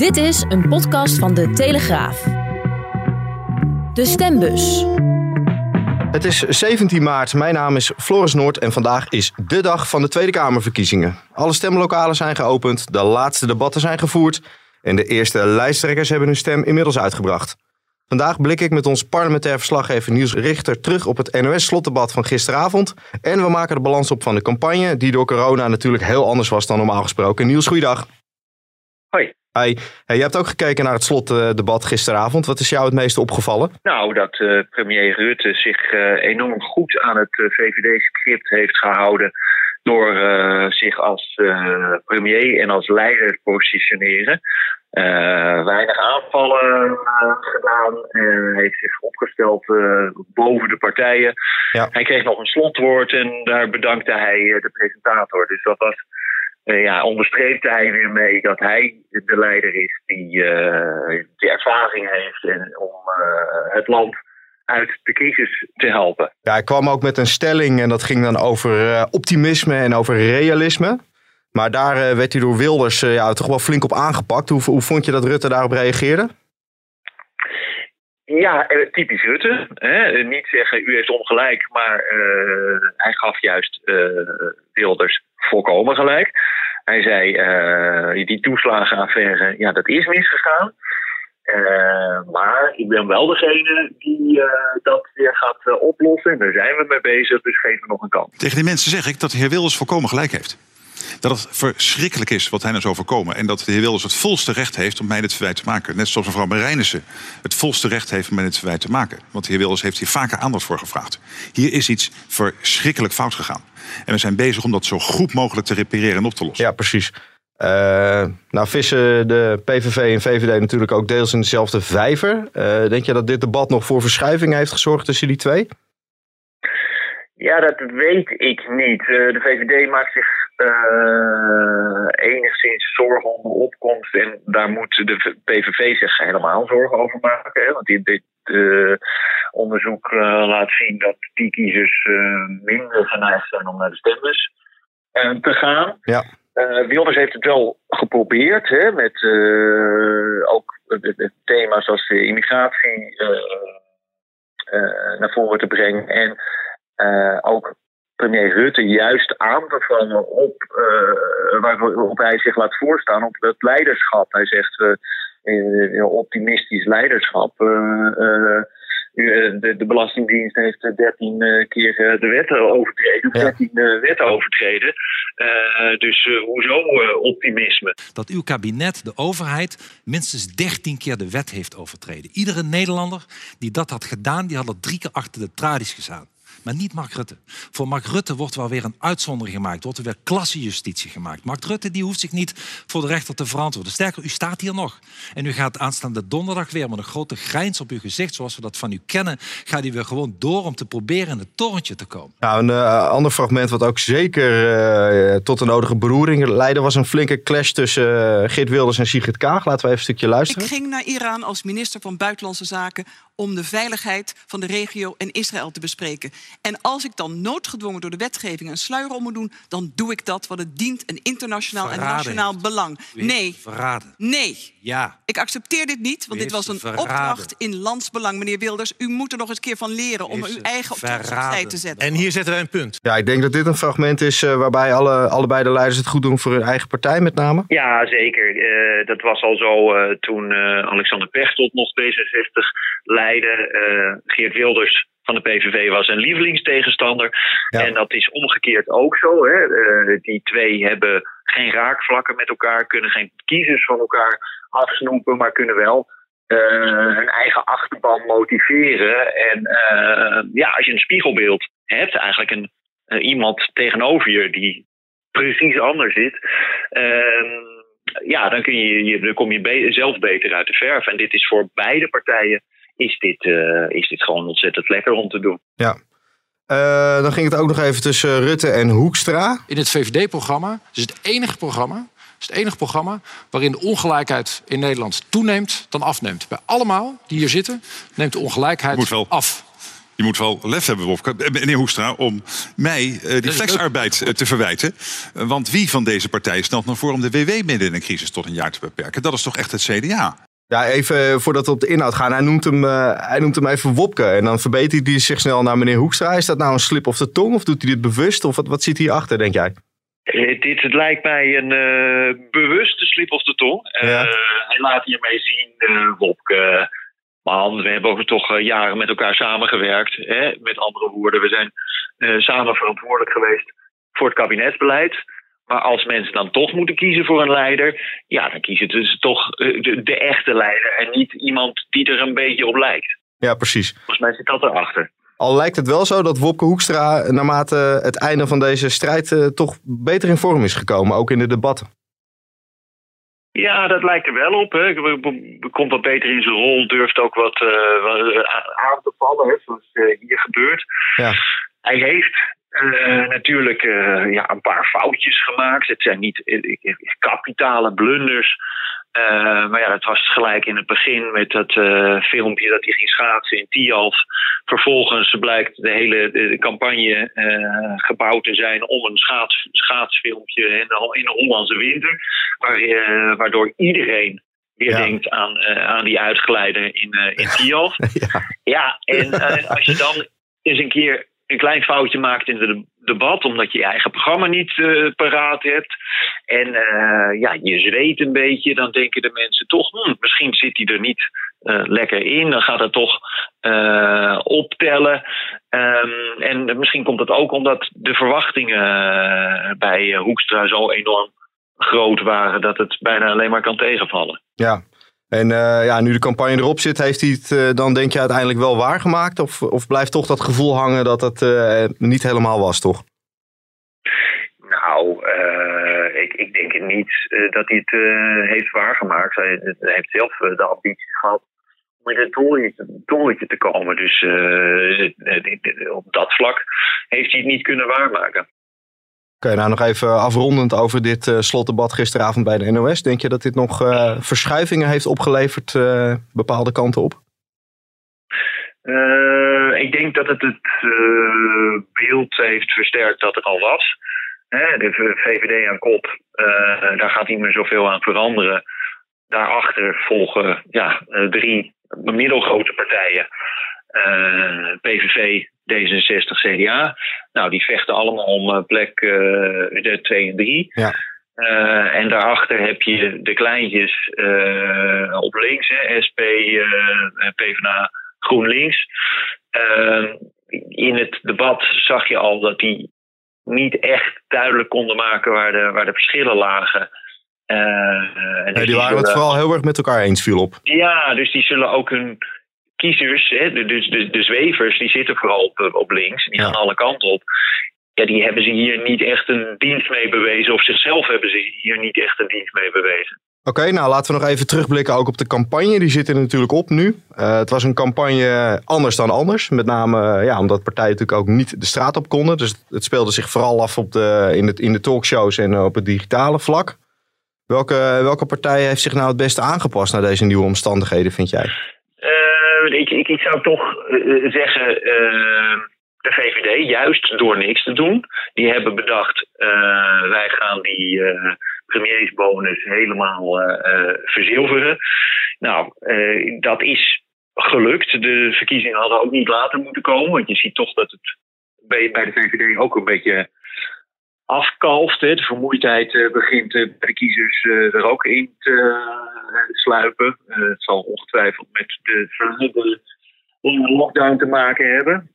Dit is een podcast van De Telegraaf. De Stembus. Het is 17 maart, mijn naam is Floris Noord en vandaag is de dag van de Tweede Kamerverkiezingen. Alle stemlokalen zijn geopend, de laatste debatten zijn gevoerd en de eerste lijsttrekkers hebben hun stem inmiddels uitgebracht. Vandaag blik ik met ons parlementair verslaggever Niels Richter terug op het NOS-slotdebat van gisteravond. En we maken de balans op van de campagne, die door corona natuurlijk heel anders was dan normaal gesproken. Niels, goeiedag. Hoi. Hey, hey, je hebt ook gekeken naar het slotdebat gisteravond. Wat is jou het meeste opgevallen? Nou, dat uh, premier Rutte zich uh, enorm goed aan het uh, VVD-script heeft gehouden. Door zich als premier en als leider te positioneren. weinig aanvallen gedaan. en heeft zich opgesteld boven de partijen. Ja. Hij kreeg nog een slotwoord en daar bedankte hij de presentator. Dus dat was ja, onderstreepte hij weer mee dat hij de leider is die, uh, die ervaring heeft en om uh, het land uit de crisis te helpen. Ja, hij kwam ook met een stelling en dat ging dan over optimisme en over realisme. Maar daar werd hij door Wilders ja, toch wel flink op aangepakt. Hoe, hoe vond je dat Rutte daarop reageerde? Ja, typisch Rutte. Hè? Niet zeggen u heeft ongelijk, maar hij gaf juist Wilders volkomen gelijk. Hij zei, uh, die toeslagenaffaire, ja, dat is misgegaan. Maar ik ben wel degene die dat weer gaat oplossen. En daar zijn we mee bezig, dus geef me nog een kans. Tegen die mensen zeg ik dat de heer Wilders volkomen gelijk heeft. Dat het verschrikkelijk is wat hij nou is overkomen. En dat de heer Wilders het volste recht heeft om mij dit verwijt te maken. Net zoals mevrouw Marijnissen het volste recht heeft om mij dit verwijt te maken. Want de heer Wilders heeft hier vaker aandacht voor gevraagd. Hier is iets verschrikkelijk fout gegaan. En we zijn bezig om dat zo goed mogelijk te repareren en op te lossen. Ja, precies. Uh, nou vissen de PVV en VVD natuurlijk ook deels in dezelfde vijver. Uh, denk je dat dit debat nog voor verschuiving heeft gezorgd tussen die twee? Ja, dat weet ik niet. Uh, de VVD maakt zich enigszins zorgen om de opkomst. En daar moet de PVV zich helemaal zorgen over maken. Hè? Want die, dit onderzoek laat zien dat die kiezers minder geneigd zijn om naar de stembus te gaan. Ja. Wilders heeft het wel geprobeerd, hè, met ook thema's als de immigratie naar voren te brengen. En ook premier Rutte juist aan te vallen op waarop hij zich laat voorstaan op het leiderschap. Hij zegt optimistisch leiderschap. De, de, Belastingdienst heeft 13 keer de wet overtreden, 13 ja. wetten overtreden. Uh, dus uh, hoezo uh, optimisme? Dat uw kabinet, de overheid, minstens 13 keer de wet heeft overtreden. Iedere Nederlander die dat had gedaan, die had er drie keer achter de tralies gestaan. Maar niet Mark Rutte. Voor Mark Rutte wordt wel weer een uitzondering gemaakt. Wordt er weer klassejustitie gemaakt. Mark Rutte die hoeft zich niet voor de rechter te verantwoorden. Sterker, u staat hier nog. En u gaat aanstaande donderdag weer met een grote grijns op uw gezicht, zoals we dat van u kennen, gaat u weer gewoon door om te proberen in het torentje te komen. Nou, een uh, ander fragment wat ook zeker uh, tot de nodige beroering leidde, was een flinke clash tussen uh, Geert Wilders en Sigrid Kaag. Laten we even een stukje luisteren. Ik ging naar Iran als minister van Buitenlandse Zaken om de veiligheid van de regio en Israël te bespreken. En als ik dan noodgedwongen door de wetgeving een sluier om moet doen, dan doe ik dat, want het dient een internationaal Verraden en nationaal heeft. belang. Nee, Verraden. nee. Ja. Ik accepteer dit niet, want U dit was een verraden. opdracht in landsbelang. Meneer Wilders, u moet er nog eens een keer van leren om uw eigen verraden. te zetten. En hier zetten wij een punt. Ja, ik denk dat dit een fragment is uh, waarbij alle, allebei de leiders het goed doen voor hun eigen partij met name. Ja, zeker. Uh, dat was al zo uh, toen Alexander Pechtold nog D66 leidde. Geert Wilders van de PVV was een lievelingstegenstander. Ja. En dat is omgekeerd ook zo. Hè. Uh, die twee hebben geen raakvlakken met elkaar, kunnen geen kiezers van elkaar afsnoepen, maar kunnen wel uh, hun eigen achterban motiveren. En uh, ja, als je een spiegelbeeld hebt, eigenlijk een, iemand tegenover je die precies anders zit. ja, dan, kun je, je, dan kom je be- zelf beter uit de verf. En dit is voor beide partijen is dit, eh, is dit gewoon ontzettend lekker om te doen. Ja. Eh, dan ging het ook nog even tussen Rutte en Hoekstra. In het VVD-programma is het enige programma, is het enige programma waarin de ongelijkheid in Nederland toeneemt dan afneemt. Bij allemaal die hier zitten neemt de ongelijkheid Moet wel. af. Je moet wel lef hebben, eh, meneer Hoekstra, om mij eh, die flexarbeid te verwijten. Want wie van deze partijen stelt nou voor om de WW midden in een crisis tot een jaar te beperken? Dat is toch echt het CDA? Ja, even voordat we op de inhoud gaan. Hij noemt hem, eh, hij noemt hem even Wopke. En dan verbetert hij zich snel naar meneer Hoekstra. Is dat nou een slip of de tong? Of doet hij dit bewust? Of wat, wat zit hierachter, denk jij? Eh, dit het lijkt mij een eh, bewuste slip of de tong. Eh, Ja. Hij laat hiermee zien, eh Wopke, man, we hebben toch eh, jaren met elkaar samengewerkt. Hè? Met andere woorden, we zijn eh, samen verantwoordelijk geweest voor het kabinetsbeleid. Maar als mensen dan toch moeten kiezen voor een leider, ja, dan kiezen ze dus toch eh, de, de echte leider en niet iemand die er een beetje op lijkt. Ja, precies. Volgens mij zit dat erachter. Al lijkt het wel zo dat Wopke Hoekstra naarmate het einde van deze strijd eh, toch beter in vorm is gekomen. Ook in de debatten. Ja, dat lijkt er wel op. Hè. Komt wat beter in zijn rol, durft ook wat, eh, eh, aan te vallen, hè, zoals eh, hier gebeurt. Ja. Hij heeft eh, natuurlijk eh, ja, een paar foutjes gemaakt. Het zijn niet eh, kapitale blunders. Maar ja, dat was gelijk in het begin met dat filmpje dat hij ging schaatsen in Tialf. Vervolgens blijkt de hele de, campagne gebouwd te zijn om een schaats, schaatsfilmpje in de, in de Hollandse winter. Waar, waardoor iedereen weer Ja. denkt aan, aan die uitgeleider in, in Tialf. ja. Ja, en als je dan eens een keer een klein foutje maakt in het debat, omdat je je eigen programma niet eh, paraat hebt. En eh, ja, je zweet een beetje, dan denken de mensen toch, hm, misschien zit hij er niet eh, lekker in. Dan gaat het toch optellen. Ehm, en misschien komt het ook omdat de verwachtingen bij Hoekstra zo enorm groot waren dat het bijna alleen maar kan tegenvallen. Ja. En eh, ja, nu de campagne erop zit, heeft hij het eh, dan denk je uiteindelijk wel waargemaakt? Of, of blijft toch dat gevoel hangen dat het eh, niet helemaal was, toch? Nou, ik, ik denk niet dat hij het heeft waargemaakt. Hij, heeft zelf de ambitie gehad om in het torentje, te komen. Dus op dat vlak heeft hij het niet kunnen waarmaken. Oké, nou nog even afrondend over dit eh, slotdebat gisteravond bij de NOS. Denk je dat dit nog eh, verschuivingen heeft opgeleverd eh, bepaalde kanten op? Ik denk dat het het beeld heeft versterkt dat er al was. Hè, de VVD aan kop, daar gaat niet meer zoveel aan veranderen. Daarachter volgen ja, drie middelgrote partijen. PVV, D66, CDA. Nou, die vechten allemaal om eh, plek eh, de 2 en 3. Ja. Eh, en daarachter heb je de kleintjes eh, op links, hè, SP, eh, PvdA, GroenLinks. Eh, in het debat zag je al dat die niet echt duidelijk konden maken waar de, waar de verschillen lagen. Eh, en dus Nee, die waren het zullen- vooral heel erg met elkaar eens, viel op. ja, dus die zullen ook hun kiezers, hè, de, de, de, de zwevers, die zitten vooral op, op links. Die Ja. gaan alle kanten op. Ja, die hebben ze hier niet echt een dienst mee bewezen. Of zichzelf hebben ze hier niet echt een dienst mee bewezen. Oké, nou laten we nog even terugblikken ook op de campagne. Die zit er natuurlijk op nu. Eh, het was een campagne anders dan anders. Met name eh, ja, omdat partijen natuurlijk ook niet de straat op konden. Dus het speelde zich vooral af op de, in, het, in de talkshows en eh, op het digitale vlak. Welke, welke partij heeft zich nou het beste aangepast naar deze nieuwe omstandigheden, vind jij? Eh, ik, ik, zou toch eh, zeggen, eh, de VVD, juist door niks te doen. Die hebben bedacht, wij gaan die premiersbonus helemaal verzilveren. Nou, dat is gelukt. De verkiezingen hadden ook niet later moeten komen. Want je ziet toch dat het bij, bij de VVD ook een beetje afkalft. Hè. De vermoeidheid eh, begint eh, bij de kiezers eh, er ook in te sluipen. Het zal ongetwijfeld met de verhuurde lockdown te maken hebben.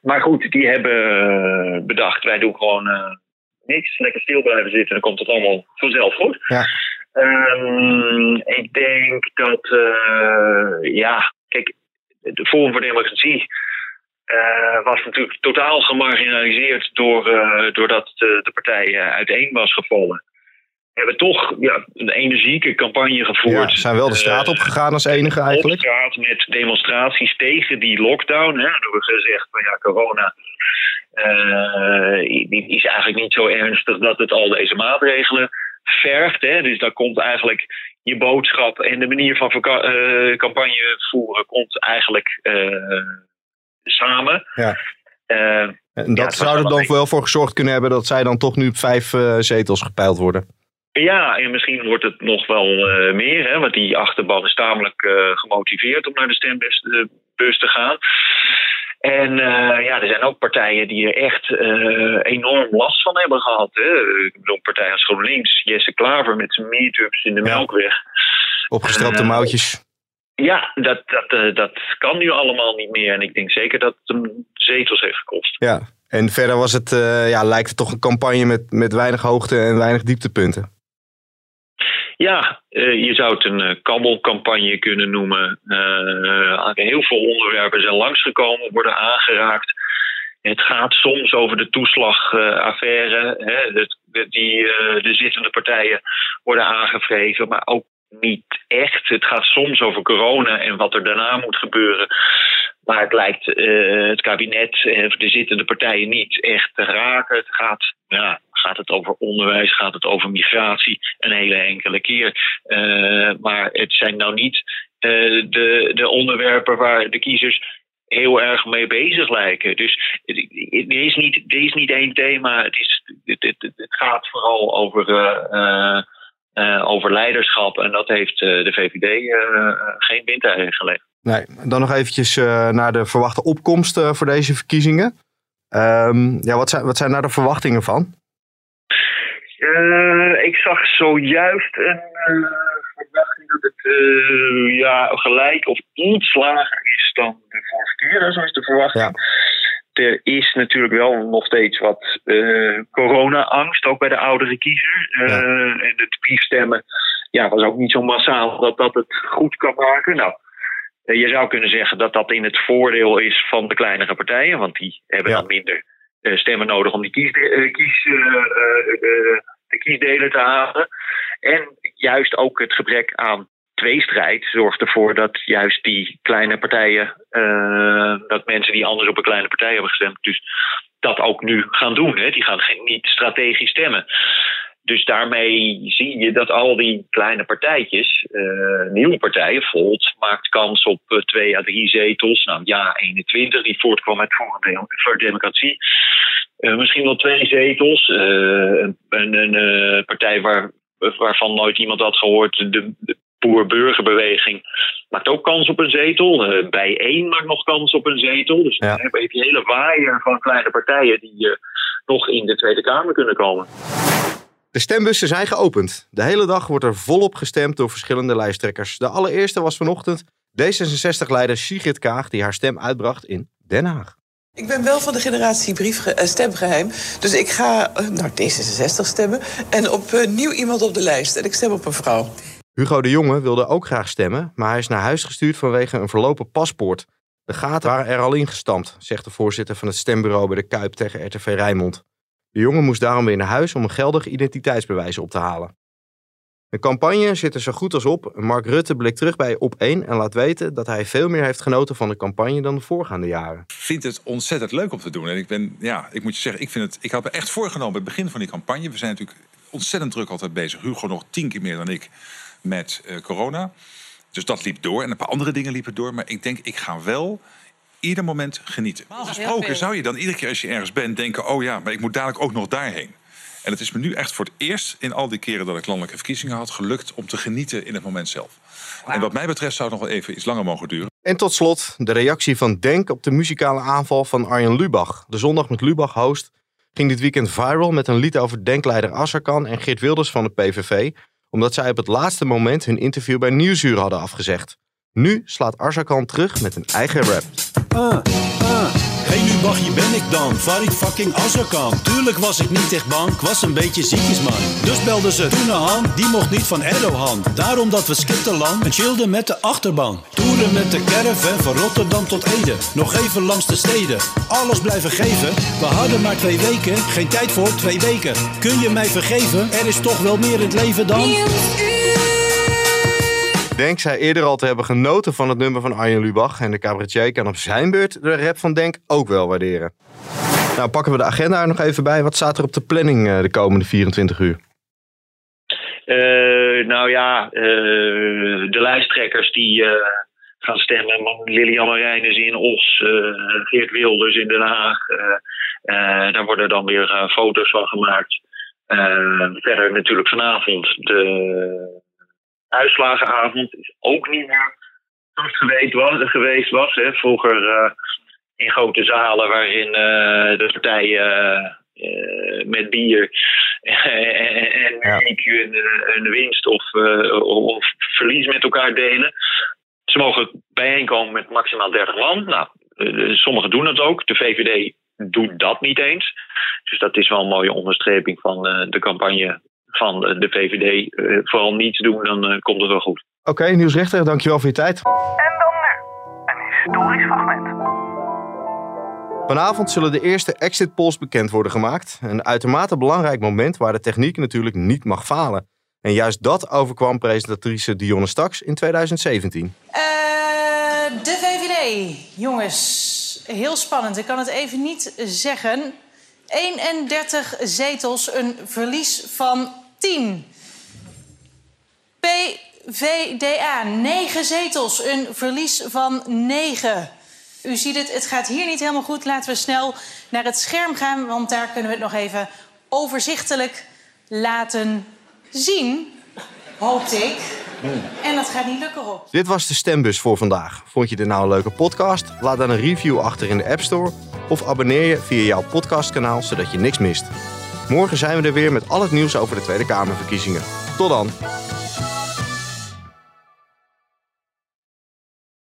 Maar goed, die hebben bedacht, wij doen gewoon niks. Lekker stil blijven zitten, dan komt het allemaal vanzelf goed. Ja. Ehm, ik denk dat, eh, ja, kijk, de Forum voor Democratie eh, was natuurlijk totaal gemarginaliseerd door, eh, doordat de, de partij eh, uiteen was gevallen. hebben toch ja, een energieke campagne gevoerd. Ja, zijn wel de straat opgegaan als enige eigenlijk. Op straat met demonstraties tegen die lockdown. Hè. Er wordt gezegd van ja, corona die is eigenlijk niet zo ernstig dat het al deze maatregelen vergt. Hè. Dus daar komt eigenlijk je boodschap en de manier van campagne voeren komt eigenlijk samen. Ja. Eh, En dat was zou er wel dan wel voor gezorgd kunnen hebben dat zij dan toch nu op vijf eh, zetels gepeild worden. Ja, en misschien wordt het nog wel eh, meer, hè, want die achterban is tamelijk gemotiveerd om naar de stembus bus te gaan. En ja, er zijn ook partijen die er echt enorm last van hebben gehad. Hè. Ik bedoel, een partij als GroenLinks, Jesse Klaver met zijn meetups in de Melkweg. Opgestroopte Eh, mouwtjes. Ja, dat, dat, eh, dat kan nu allemaal niet meer. En ik denk zeker dat het hem zetels heeft gekost. Ja. En verder was het, eh, ja, lijkt het toch een campagne met, met weinig hoogte en weinig dieptepunten. Ja, eh, je zou het een eh, kabbelcampagne kunnen noemen. Heel veel onderwerpen zijn langsgekomen, worden aangeraakt. Het gaat soms over de toeslagaffaire. hè, die, de zittende partijen worden aangevreven, maar ook niet echt. Het gaat soms over corona en wat er daarna moet gebeuren. Maar het lijkt eh, het kabinet en de zittende partijen niet echt te raken. Het gaat, ja, gaat het over onderwijs, gaat het over migratie, een hele enkele keer. Eh, maar het zijn nou niet eh, de, de onderwerpen waar de kiezers heel erg mee bezig lijken. Dus er is niet, er is niet één thema. Het, is, het, het, gaat vooral over, eh, eh, over leiderschap. En dat heeft eh, de VVD eh, geen wind gelegd. Nee, dan nog eventjes eh, naar de verwachte opkomst eh, voor deze verkiezingen. Ehm, ja, wat, zijn, wat zijn daar de verwachtingen van? Eh, ik zag zojuist een eh, verwachting dat het eh, ja, gelijk of iets lager is dan de vorige keer. hè, Zo is de verwachting. Er is natuurlijk wel nog steeds wat eh, corona-angst, ook bij de oudere kiezer. Eh, En het briefstemmen ja, was ook niet zo massaal dat dat het goed kan maken. Nou, eh, je zou kunnen zeggen dat dat in het voordeel is van de kleinere partijen, want die hebben dan minder stemmen nodig om die kies, kies, de, de kiesdelen te halen. En juist ook het gebrek aan tweestrijd zorgt ervoor dat juist die kleine partijen, eh, dat mensen die anders op een kleine partij hebben gestemd, dus dat ook nu gaan doen. Hè? Die gaan geen, niet strategisch stemmen. Dus daarmee zie je dat al die kleine partijtjes, eh, nieuwe partijen, Volt maakt kans op eh, twee à drie zetels. Nou ja, 21 die voortkwam uit voor Democratie. Misschien wel twee zetels. Een een, partij waar, waarvan nooit iemand had gehoord, de Boer-Burgerbeweging, maakt ook kans op een zetel. Eh bij één maakt nog kans op een zetel. Dus dan heb je die hele waaier van kleine partijen die eh, nog in de Tweede Kamer kunnen komen. De stembussen zijn geopend. De hele dag wordt er volop gestemd door verschillende lijsttrekkers. De allereerste was vanochtend D66-leider Sigrid Kaag die haar stem uitbracht in Den Haag. Ik ben wel van de generatie brief, eh, stemgeheim. Dus ik ga naar D66 stemmen. En op eh, nieuw iemand op de lijst. En ik stem op een vrouw. Hugo de Jonge wilde ook graag stemmen, maar hij is naar huis gestuurd vanwege een verlopen paspoort. De gaten waren er al ingestampt, zegt de voorzitter van het stembureau bij de Kuip tegen RTV Rijnmond. De jongen moest daarom weer naar huis om een geldig identiteitsbewijs op te halen. De campagne zit er zo goed als op. Mark Rutte blikt terug bij Op 1 en laat weten dat hij veel meer heeft genoten van de campagne dan de voorgaande jaren. vind het ontzettend leuk om te doen. En ik ben, ja, ik moet je zeggen, ik, vind het, ik had me echt voorgenomen bij het begin van die campagne. We zijn natuurlijk ontzettend druk altijd bezig. Hugo nog tien keer meer dan ik met eh, corona. Dus dat liep door. En een paar andere dingen liepen door. Maar ik denk, ik ga wel ieder moment genieten. Normaal gesproken zou je dan iedere keer als je ergens bent denken... oh ja, maar ik moet dadelijk ook nog daarheen. En het is me nu echt voor het eerst in al die keren dat ik landelijke verkiezingen had... gelukt om te genieten in het moment zelf. En wat mij betreft zou het nog wel even iets langer mogen duren. En tot slot de reactie van Denk op de muzikale aanval van Arjen Lubach. De zondag met Lubach host ging dit weekend viral met een lied over denkleider Asserkan en Geert Wilders van de PVV, omdat zij op het laatste moment hun interview bij Nieuwsuur hadden afgezegd. Nu slaat Asserkan terug met een eigen rap. Ah, ah. Hey Lubach, hier ben ik dan, Farid fucking Azarkan. Tuurlijk was ik niet echt bang, ik was een beetje ziekjesman. Dus belden ze toen aan, die mocht niet van Erdogan. Daarom dat we skipten lang en chillden met de achterban. Met de caravan van Rotterdam tot Ede. Nog even langs de steden. Alles blijven geven. We hadden maar twee weken. Geen tijd voor twee weken. Kun je mij vergeven? Er is toch wel meer in het leven dan... Denk zij eerder al te hebben genoten van het nummer van Arjen Lubach. En de cabaretier kan op zijn beurt de rap van Denk ook wel waarderen. Nou, pakken we de agenda er nog even bij. Wat staat er op de planning eh, de komende 24 uur? Eh, nou ja, eh, de lijsttrekkers die eh, gaan stemmen. Lilian Marijnis in Os, eh, Geert Wilders in Den Haag. eh, eh, daar worden dan weer foto's van gemaakt. Verder natuurlijk vanavond de uitslagenavond is ook niet meer zoals het geweest was. Geweest was hè. Vroeger in grote zalen waarin de partijen met bier en, en muziek een, een winst of, of verlies met elkaar delen. Ze mogen bijeenkomen met maximaal 30 man. Nou, eh, sommigen doen het ook. De VVD doet dat niet eens. Dus dat is wel een mooie onderstreping van eh, de campagne van eh, de VVD. Eh, vooral niets doen, dan eh, komt het wel goed. Oké, nieuwsrechter, dankjewel voor je tijd. Historisch fragment. Vanavond zullen de eerste exit polls bekend worden gemaakt. Een uitermate belangrijk moment waar de techniek natuurlijk niet mag falen. En juist dat overkwam presentatrice Dionne Staks in 2017. Eh, jongens, heel spannend. Ik kan het even niet zeggen. 31 zetels, een verlies van 10. PVDA, 9 zetels, een verlies van 9. U ziet het, het gaat hier niet helemaal goed. Laten we snel naar het scherm gaan, want daar kunnen we het nog even overzichtelijk laten zien. Hoopte ik. En dat gaat niet lukken, Rob. Dit was de stembus voor vandaag. Vond je dit nou een leuke podcast? Laat dan een review achter in de App Store. Of abonneer je via jouw podcastkanaal, zodat je niks mist. Morgen zijn we er weer met al het nieuws over de Tweede Kamerverkiezingen. Tot dan!